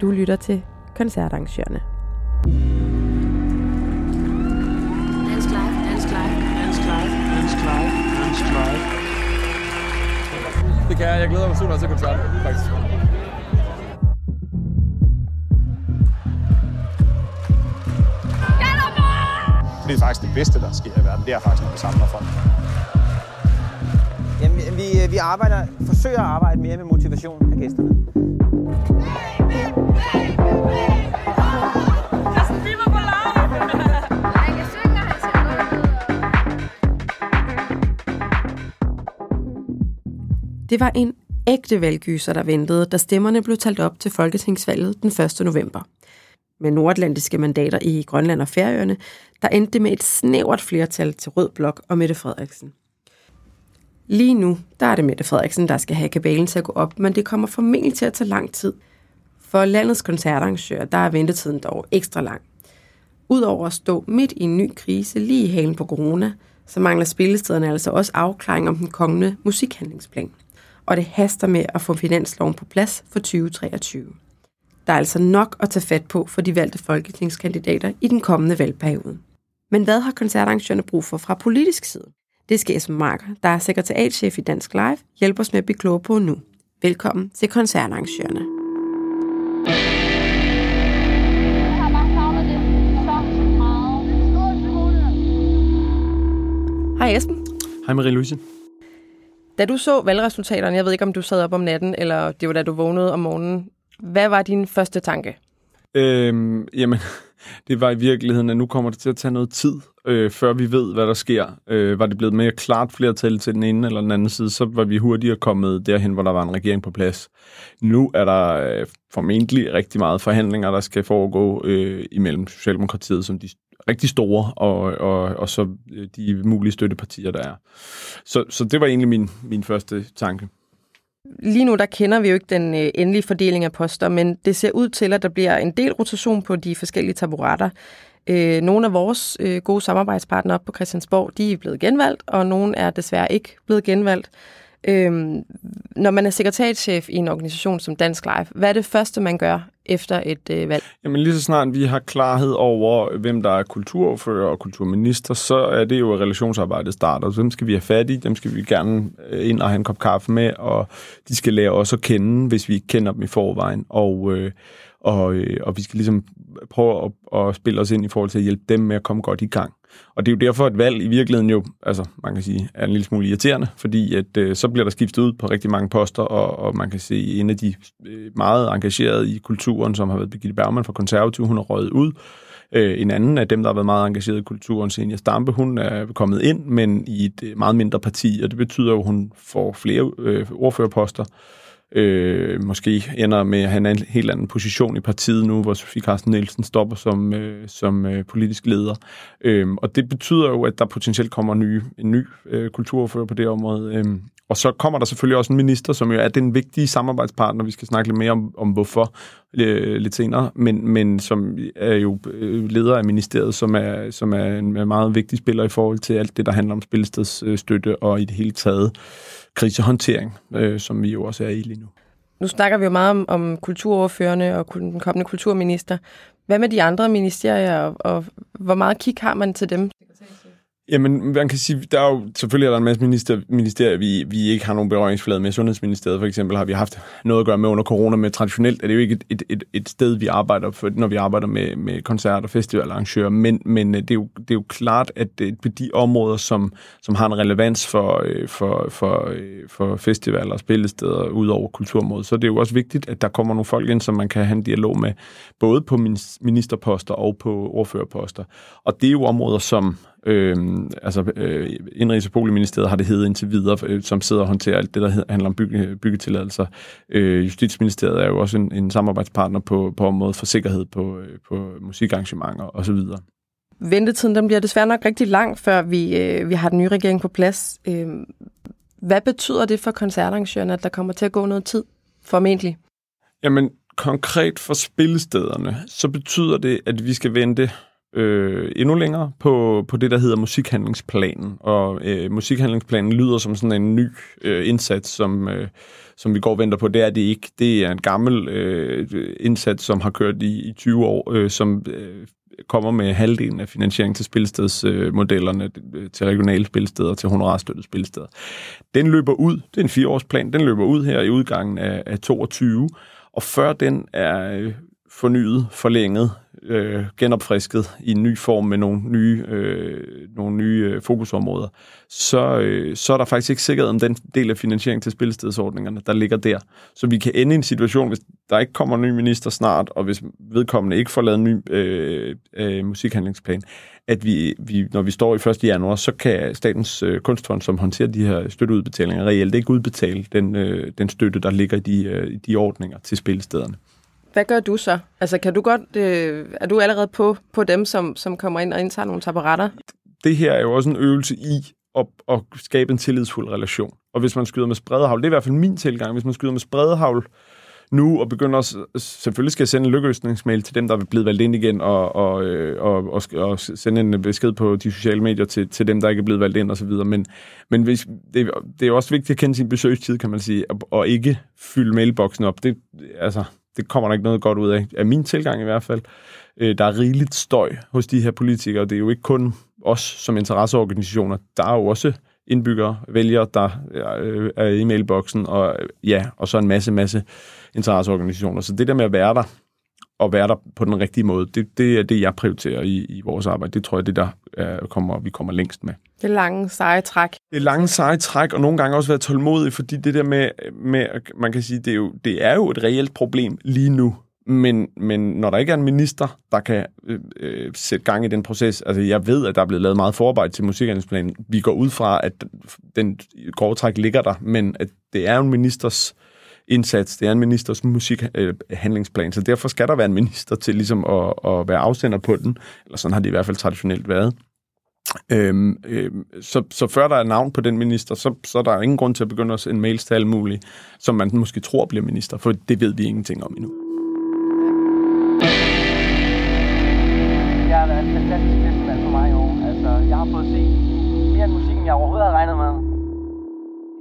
Du lytter til koncertarrangørerne. Dansk Live, Dansk Live, Dansk Live, Dansk Live, Dansk Live. Det kan jeg. Jeg glæder mig super til koncerten, faktisk. Det er faktisk det bedste, der sker i verden. Det er faktisk, når vi samler folk. Jamen, vi, vi arbejder, forsøger at arbejde mere med motivation af gæsterne. Det var en ægte valggyser, der ventede, da stemmerne blev talt op til Folketingsvalget den 1. november. Med nordatlantiske mandater i Grønland og Færøerne, der endte det med et snævert flertal til Rød Blok og Mette Frederiksen. Lige nu, der er det Mette Frederiksen, der skal have kabalen til at gå op, men det kommer formentlig til at tage lang tid. For landets koncertarrangører, der er ventetiden dog ekstra lang. Udover at stå midt i en ny krise lige i halen på corona, så mangler spillestederne altså også afklaring om den kommende musikhandlingsplan. Og det haster med at få finansloven på plads for 2023. Der er altså nok at tage fat på for de valgte folketingskandidater i den kommende valgperiode. Men hvad har koncertarrangørerne brug for fra politisk side? Det skal Esben Marker, der er sekretariatchef i Dansk Live, hjælpe os med at blive klogere på nu. Velkommen til koncertarrangørerne. Hej Esben. Hej Marie-Louise. Da du så valgresultaterne, jeg ved ikke om du sad op om natten, eller det var da du vågnede om morgenen, hvad var din første tanke? Øhm, jamen, det var i virkeligheden, at nu kommer det til at tage noget tid, øh, før vi ved, hvad der sker. Øh, var det blevet mere klart flertal til den ene eller den anden side, så var vi hurtigere kommet derhen, hvor der var en regering på plads. Nu er der øh, formentlig rigtig meget forhandlinger, der skal foregå øh, imellem Socialdemokratiet, som de rigtig store, og, og, og så øh, de mulige støttepartier, der er. Så, så det var egentlig min, min første tanke. Lige nu der kender vi jo ikke den øh, endelige fordeling af poster, men det ser ud til, at der bliver en del rotation på de forskellige taburetter. Øh, nogle af vores øh, gode samarbejdspartnere på Christiansborg, de er blevet genvalgt, og nogle er desværre ikke blevet genvalgt. Øhm, når man er sekretariatschef i en organisation som Dansk Life, hvad er det første, man gør efter et øh, valg? Jamen lige så snart vi har klarhed over, hvem der er kulturfører og kulturminister, så er det jo, at relationsarbejdet starter. Så dem skal vi have fat i, dem skal vi gerne øh, ind og have en kop kaffe med, og de skal lære os at kende, hvis vi ikke kender dem i forvejen. Og, øh, og, øh, og vi skal ligesom prøve at, at spille os ind i forhold til at hjælpe dem med at komme godt i gang. Og det er jo derfor, at valg i virkeligheden jo, altså man kan sige, er en lille smule irriterende, fordi at øh, så bliver der skiftet ud på rigtig mange poster, og, og man kan se, en af de øh, meget engagerede i kulturen, som har været Birgitte Bergman fra Konservativ, hun har røget ud. Øh, en anden af dem, der har været meget engageret i kulturen, Senja Stampe, hun er kommet ind, men i et øh, meget mindre parti, og det betyder jo, at hun får flere øh, ordførerposter øh, måske ender med at have en helt anden position i partiet nu, hvor Sofie Carsten Nielsen stopper som, øh, som øh, politisk leder. Øh, og det betyder jo, at der potentielt kommer nye, en ny øh, kulturfører på det område. Øh, og så kommer der selvfølgelig også en minister, som jo er den vigtige samarbejdspartner. Vi skal snakke lidt mere om, om hvorfor øh, lidt senere, men, men som er jo øh, leder af ministeriet, som er, som er en meget vigtig spiller i forhold til alt det, der handler om spilstedsstøtte og i det hele taget krisehåndtering, øh, som vi jo også er i lige nu. Nu snakker vi jo meget om, om kulturoverførende og den kommende kulturminister. Hvad med de andre ministerier, og, og hvor meget kig har man til dem? Jamen, man kan sige, der er jo selvfølgelig er der en masse minister, ministerier, vi, vi ikke har nogen berøringsflade med. Sundhedsministeriet for eksempel har vi haft noget at gøre med under corona, men traditionelt er det jo ikke et, et, et, et sted, vi arbejder for, når vi arbejder med, med koncerter og festivalarrangører. Men, men øh, det, er jo, det er jo klart, at det på de områder, som, som har en relevans for, øh, for, for, for festivaler og spillesteder ud over kulturområdet, så er det jo også vigtigt, at der kommer nogle folk ind, som man kan have en dialog med, både på ministerposter og på ordførerposter. Og det er jo områder, som Øh, altså, øh, Indrigs- og Boligministeriet har det heddet indtil videre, øh, som sidder og håndterer alt det, der handler om bygge, byggetilladelser. Øh, Justitsministeriet er jo også en, en samarbejdspartner på, på området for sikkerhed på, øh, på musikarrangementer osv. Ventetiden den bliver desværre nok rigtig lang, før vi, øh, vi har den nye regering på plads. Øh, hvad betyder det for koncertarrangørerne, at der kommer til at gå noget tid, formentlig? Jamen, konkret for spillestederne, så betyder det, at vi skal vente øh, endnu længere på, på det, der hedder musikhandlingsplanen. Og øh, musikhandlingsplanen lyder som sådan en ny øh, indsats, som, øh, som vi går og venter på. Det er det ikke. Det er en gammel øh, indsats, som har kørt i, i 20 år, øh, som øh, kommer med halvdelen af finansiering til spilstedsmodellerne, øh, til regionale spilsteder, til honorarstøttede spilsteder. Den løber ud, det er en fireårsplan, den løber ud her i udgangen af, af 22, og før den er øh, fornyet, forlænget, øh, genopfrisket i en ny form med nogle nye, øh, nogle nye øh, fokusområder, så, øh, så er der faktisk ikke sikkerhed om den del af finansiering til spillestedsordningerne, der ligger der. Så vi kan ende i en situation, hvis der ikke kommer en ny minister snart, og hvis vedkommende ikke får lavet en ny øh, øh, musikhandlingsplan, at vi, vi, når vi står i 1. januar, så kan Statens øh, Kunstfond, som håndterer de her støtteudbetalinger, reelt ikke udbetale den, øh, den støtte, der ligger i de, øh, de ordninger til spillestederne. Hvad gør du så? Altså, kan du godt, øh, er du allerede på, på dem, som, som kommer ind og indtager nogle taparetter? Det her er jo også en øvelse i at, at skabe en tillidsfuld relation. Og hvis man skyder med spredehavl, det er i hvert fald min tilgang, hvis man skyder med spredehavl nu og begynder at, selvfølgelig skal jeg sende en lykkeøsningsmail til dem, der er blevet valgt ind igen, og, og, øh, og, og, og sende en besked på de sociale medier til, til dem, der ikke er blevet valgt ind osv. Men, men hvis, det, det er også vigtigt at kende sin besøgstid, kan man sige, og, og ikke fylde mailboksen op. Det, altså, det kommer der ikke noget godt ud af, af min tilgang i hvert fald. Øh, der er rigeligt støj hos de her politikere. Det er jo ikke kun os som interesseorganisationer. Der er jo også indbyggere, vælgere, der øh, er i mailboksen, og ja, og så en masse, masse interesseorganisationer. Så det der med at være der, og være der på den rigtige måde, det, det er det, jeg prioriterer i, i vores arbejde. Det tror jeg, det der er, kommer, vi kommer længst med. Det lange, seje træk. Det lange, seje træk, og nogle gange også være tålmodig, fordi det der med, med man kan sige, det er, jo, det er jo et reelt problem lige nu. Men, men når der ikke er en minister, der kan øh, øh, sætte gang i den proces, altså jeg ved, at der er blevet lavet meget forarbejde til musikhandelsplanen. Vi går ud fra, at den grove træk ligger der, men at det er en ministers indsats, det er en ministers musikhandlingsplan, øh, så derfor skal der være en minister til ligesom at, at være afsender på den, eller sådan har det i hvert fald traditionelt været. Øhm, øhm, så, så før der er navn på den minister, så, så er der ingen grund til at begynde at sende mails til alle mulige, som man måske tror bliver minister, for det ved vi ingenting om endnu. Det har været et fantastisk festival for mig i år. Altså, jeg har fået set mere end musik, end jeg overhovedet havde regnet med.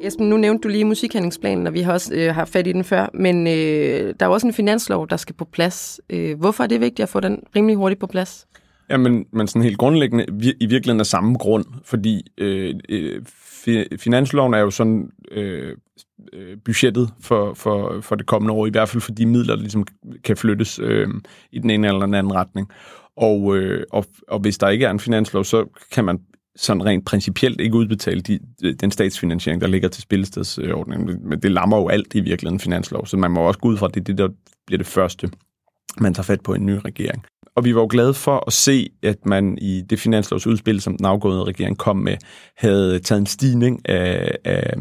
Esben, nu nævnte du lige musikhandlingsplanen, og vi har også øh, haft fat i den før, men øh, der er også en finanslov, der skal på plads. Øh, hvorfor er det vigtigt at få den rimelig hurtigt på plads? Ja, men, men sådan helt grundlæggende i virkeligheden af samme grund, fordi øh, øh, finansloven er jo sådan øh, øh, budgettet for, for, for det kommende år, i hvert fald for de midler, der ligesom kan flyttes øh, i den ene eller den anden retning. Og, øh, og, og hvis der ikke er en finanslov, så kan man sådan rent principielt ikke udbetale de, den statsfinansiering, der ligger til spillestedsordningen. Men det lammer jo alt i virkeligheden finanslov, så man må også gå ud fra, at det er det, der bliver det første, man tager fat på en ny regering. Og vi var jo glade for at se, at man i det finanslovsudspil, som den afgående regering kom med, havde taget en stigning af, af,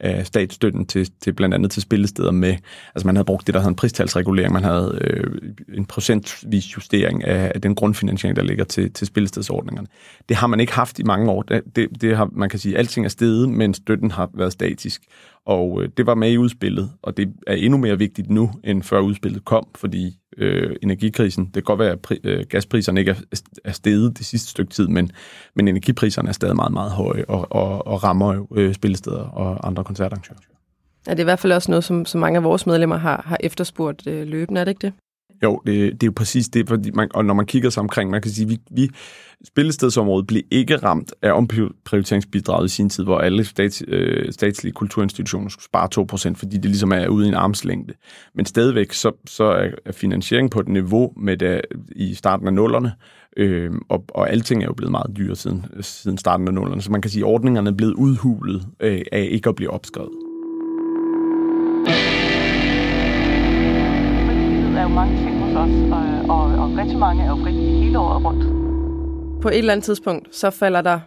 af statsstøtten til, til blandt andet til spillesteder med. Altså man havde brugt det, der hedder en pristalsregulering. Man havde øh, en procentvis justering af, af den grundfinansiering, der ligger til, til spillestedsordningerne. Det har man ikke haft i mange år. Det, det, det har, man kan sige, at alting er steget, men støtten har været statisk. Og øh, det var med i udspillet, og det er endnu mere vigtigt nu, end før udspillet kom, fordi øh, energikrisen, det kan godt være, at pri- øh, gaspriserne ikke er, er steget det sidste stykke tid, men, men energipriserne er stadig meget, meget høje og, og, og rammer jo øh, spillesteder og andre koncertarrangører. Ja, det er i hvert fald også noget, som, som mange af vores medlemmer har, har efterspurgt øh, løbende, er det ikke det? Jo, det, det er jo præcis det, fordi man, og når man kigger sig omkring, man kan sige, vi, vi spillestedsområdet blev ikke ramt af omprioriteringsbidraget i sin tid, hvor alle stats, øh, statslige kulturinstitutioner skulle spare 2%, fordi det ligesom er ude i en armslængde. Men stadigvæk, så, så er, finansieringen på et niveau med det i starten af nullerne, øh, og, og alting er jo blevet meget dyre siden, siden starten af nullerne, så man kan sige, at ordningerne er blevet udhulet øh, af ikke at blive opskrevet. Rigtig mange er jo frivillige hele året rundt. På et eller andet tidspunkt, så falder der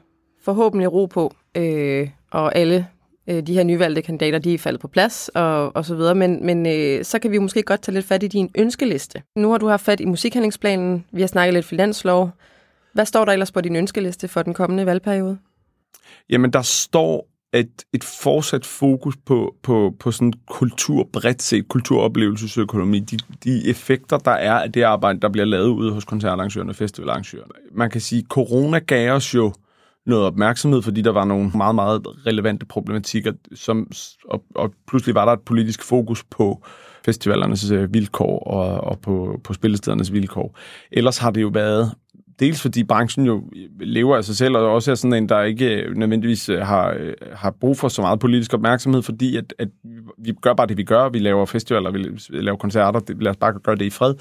forhåbentlig ro på, øh, og alle øh, de her nyvalgte kandidater, de er faldet på plads og, og så videre. Men, men øh, så kan vi måske godt tage lidt fat i din ønskeliste. Nu har du haft fat i musikhandlingsplanen, vi har snakket lidt finanslov. Hvad står der ellers på din ønskeliste for den kommende valgperiode? Jamen, der står et, et fortsat fokus på, på, på sådan kultur bredt set, kulturoplevelsesøkonomi, de, de effekter, der er af det arbejde, der bliver lavet ude hos koncertarrangørerne og festivalarrangørerne. Man kan sige, corona gav os jo noget opmærksomhed, fordi der var nogle meget, meget relevante problematikker, som, og, og pludselig var der et politisk fokus på festivalernes øh, vilkår og, og på, på spillestedernes vilkår. Ellers har det jo været dels fordi branchen jo lever af sig selv, og også er sådan en, der ikke øh, nødvendigvis øh, har, øh, har brug for så meget politisk opmærksomhed, fordi at, at vi gør bare det, vi gør. Vi laver festivaler, vi laver koncerter, det, lad os bare gøre det i fred.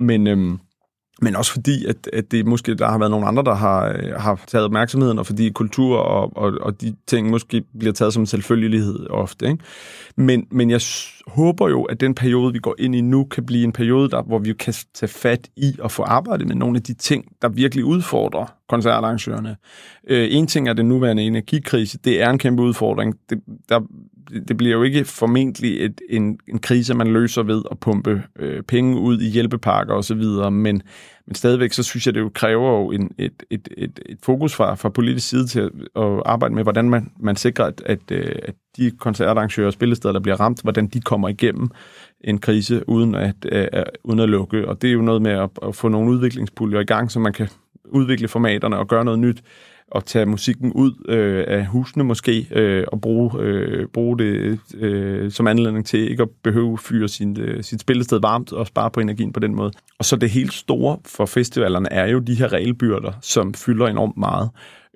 Men, øhm, men også fordi, at, at det måske der har været nogle andre, der har, øh, har taget opmærksomheden, og fordi kultur og, og, og de ting måske bliver taget som en selvfølgelighed ofte. Ikke? Men, men jeg håber jo, at den periode, vi går ind i nu, kan blive en periode, der, hvor vi kan tage fat i at få arbejdet med nogle af de ting, der virkelig udfordrer koncertarrangørerne. Øh, en ting er den nuværende energikrise. Det er en kæmpe udfordring. Det, der, det bliver jo ikke formentlig et, en, en krise, man løser ved at pumpe øh, penge ud i hjælpepakker osv., men, men stadigvæk så synes jeg, det jo kræver jo en, et, et, et, et fokus fra, fra politisk side til at, at arbejde med, hvordan man, man sikrer, at, at, øh, at de koncertarrangører og spillesteder, der bliver ramt, hvordan de kommer igennem en krise uden at, uh, uden at lukke. Og det er jo noget med at, at få nogle udviklingspuljer i gang, så man kan udvikle formaterne og gøre noget nyt og tage musikken ud øh, af husene måske, øh, og bruge, øh, bruge det øh, som anledning til ikke at behøve at fyre sin, øh, sit spillested varmt og spare på energien på den måde. Og så det helt store for festivalerne er jo de her regelbyrder, som fylder enormt meget.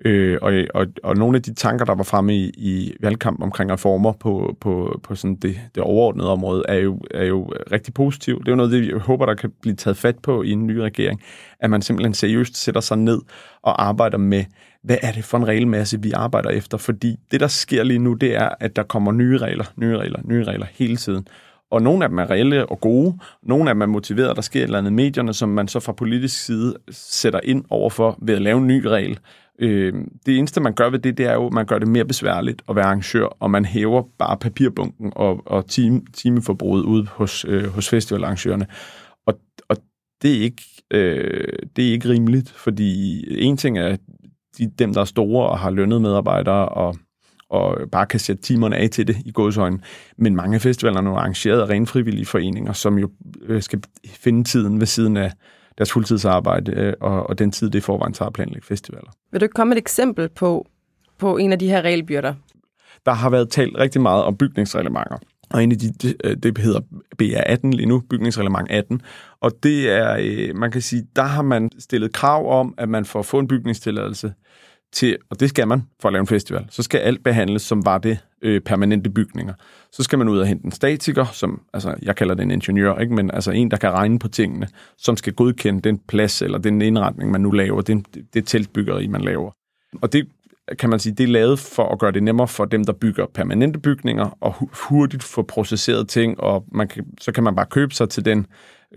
Øh, og, og, og nogle af de tanker, der var fremme i, i valgkampen omkring reformer på, på, på sådan det, det overordnede område, er jo, er jo rigtig positivt. Det er jo noget, det, jeg håber, der kan blive taget fat på i en ny regering, at man simpelthen seriøst sætter sig ned og arbejder med, hvad er det for en regelmasse, vi arbejder efter? Fordi det, der sker lige nu, det er, at der kommer nye regler, nye regler, nye regler hele tiden. Og nogle af dem er reelle og gode, nogle af dem er motiveret, der sker et eller andet medierne, som man så fra politisk side sætter ind overfor ved at lave en ny regel. Øh, det eneste, man gør ved det, det er jo, at man gør det mere besværligt at være arrangør, og man hæver bare papirbunken og, og time, timeforbruget ud hos, øh, hos festivalarrangørerne. Og, og det, er ikke, øh, det er ikke rimeligt, fordi en ting er de, dem, der er store og har lønnet medarbejdere og, og bare kan sætte timerne af til det i godsøjne. Men mange af festivalerne er arrangeret af rent frivillige foreninger, som jo øh, skal finde tiden ved siden af deres fuldtidsarbejde øh, og, og den tid, det forvejen tager at planlægge festivaler. Vil du ikke komme et eksempel på, på en af de her regelbyrder? Der har været talt rigtig meget om bygningsreglementer. Og en af de, det, det hedder BR18 lige nu, bygningsreglement 18. Og det er, øh, man kan sige, der har man stillet krav om, at man får få en bygningstilladelse til, og det skal man for at lave en festival, så skal alt behandles, som var det øh, permanente bygninger. Så skal man ud og hente en statiker, som, altså jeg kalder det en ingeniør, ikke? men altså en, der kan regne på tingene, som skal godkende den plads eller den indretning, man nu laver, det, det teltbyggeri, man laver. Og det kan man sige, det er lavet for at gøre det nemmere for dem, der bygger permanente bygninger, og hurtigt få processeret ting, og man kan, så kan man bare købe sig til den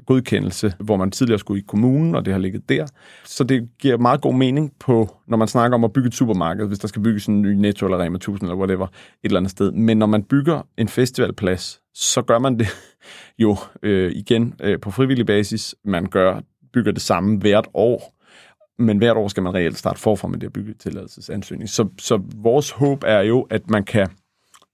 godkendelse, hvor man tidligere skulle i kommunen, og det har ligget der. Så det giver meget god mening på, når man snakker om at bygge et supermarked, hvis der skal bygges en ny Netto eller Rema 1000 eller whatever, et eller andet sted. Men når man bygger en festivalplads, så gør man det jo øh, igen øh, på frivillig basis. Man gør, bygger det samme hvert år, men hvert år skal man reelt starte forfra med det at bygge tilladelsesansøgning. Så, så vores håb er jo, at man kan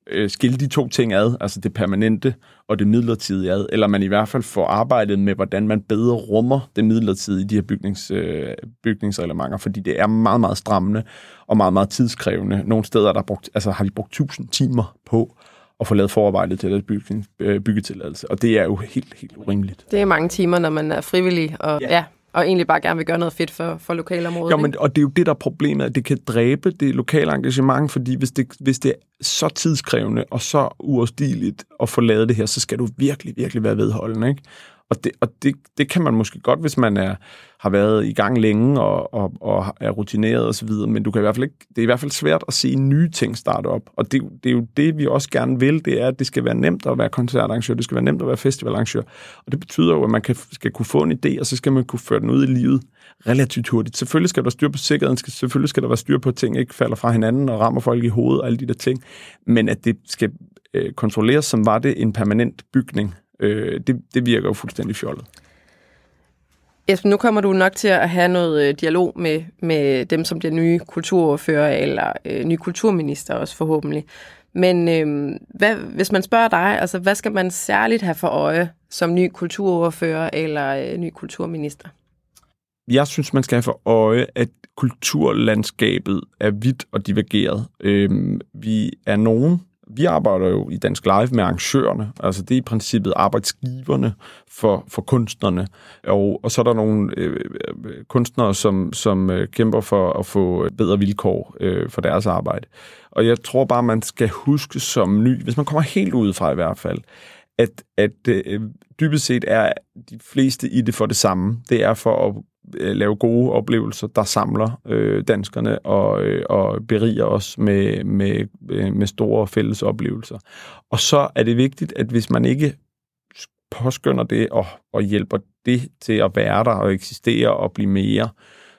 øh, skille de to ting ad, altså det permanente og det midlertidige ad, eller man i hvert fald får arbejdet med, hvordan man bedre rummer det midlertidige i de her bygnings, øh, bygningsreglementer, fordi det er meget, meget strammende og meget, meget tidskrævende. Nogle steder der brugt, altså, har de brugt 1000 timer på at få lavet forarbejdet til at bygge, øh, byggetilladelse, og det er jo helt, helt urimeligt. Det er mange timer, når man er frivillig, og ja, ja og egentlig bare gerne vil gøre noget fedt for, for lokalområdet. Ja, men, og det er jo det, der er problemet, at det kan dræbe det lokale engagement, fordi hvis det, hvis det er så tidskrævende og så uoverstigeligt at få lavet det her, så skal du virkelig, virkelig være vedholdende, ikke? Og, det, og det, det kan man måske godt, hvis man er, har været i gang længe og, og, og er rutineret osv., men du kan i hvert fald ikke, det er i hvert fald svært at se nye ting starte op. Og det, det er jo det, vi også gerne vil, det er, at det skal være nemt at være koncertarrangør, det skal være nemt at være festivalarrangør. Og det betyder jo, at man kan, skal kunne få en idé, og så skal man kunne føre den ud i livet relativt hurtigt. Selvfølgelig skal der styr på sikkerheden, skal, selvfølgelig skal der være styr på, at ting ikke falder fra hinanden og rammer folk i hovedet og alle de der ting, men at det skal øh, kontrolleres, som var det en permanent bygning, øh, det, det virker jo fuldstændig fjollet. Esben, nu kommer du nok til at have noget øh, dialog med, med dem, som bliver nye kulturordfører eller øh, nye kulturminister også forhåbentlig. Men øh, hvad, hvis man spørger dig, altså hvad skal man særligt have for øje som ny kulturordfører eller øh, ny kulturminister? Jeg synes, man skal have for øje, at kulturlandskabet er vidt og divergeret. Øhm, vi er nogen, vi arbejder jo i Dansk Live med arrangørerne, altså det er i princippet arbejdsgiverne for, for kunstnerne, og, og så er der nogle øh, øh kunstnere, som, som øh, kæmper for at få øh, bedre vilkår øh, for deres arbejde. Og jeg tror bare, man skal huske som ny, hvis man kommer helt udefra i hvert fald, at, at øh, dybest set er de fleste i det for det samme. Det er for at øh, lave gode oplevelser, der samler øh, danskerne og, øh, og beriger os med, med, øh, med store fælles oplevelser. Og så er det vigtigt, at hvis man ikke påskynder det og, og hjælper det til at være der og eksistere og blive mere,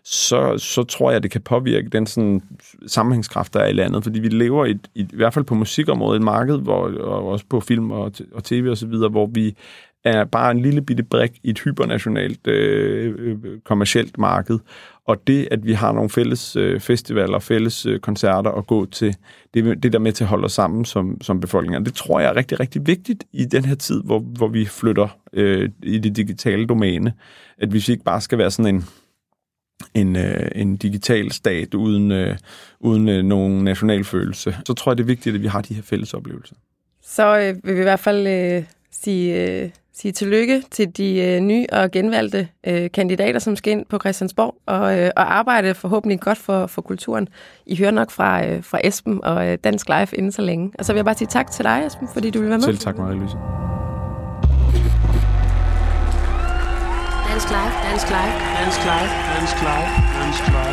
så, så tror jeg, det kan påvirke den sådan, sammenhængskraft, der er i landet. Fordi vi lever i, i, i hvert fald på musikområdet et marked, hvor, og også på film og, og tv og så videre, hvor vi er bare en lille bitte brik i et hypernationalt øh, øh, øh kommercielt marked. Og det, at vi har nogle fælles øh, festivaler og fælles øh, koncerter at gå til, det, det der med til at holde os sammen som, som befolkning. det tror jeg er rigtig, rigtig vigtigt i den her tid, hvor, hvor vi flytter øh, i det digitale domæne. At hvis vi ikke bare skal være sådan en en, øh, en digital stat uden, øh, uden øh, nogen national følelse, så tror jeg, det er vigtigt, at vi har de her fælles oplevelser. Så øh, vil vi i hvert fald øh, sige, øh, sige tillykke til de øh, nye og genvalgte øh, kandidater, som skal ind på Christiansborg og, øh, og arbejde forhåbentlig godt for, for kulturen. I hører nok fra, øh, fra Esben og øh, Dansk Live inden så længe. Og så vil jeg bare sige tak til dig, Esben, fordi du vil være med. Selv tak, Marie-Louise. Dansk Live, Dansk Live, Dansk Live, Dansk Live, Dansk Live.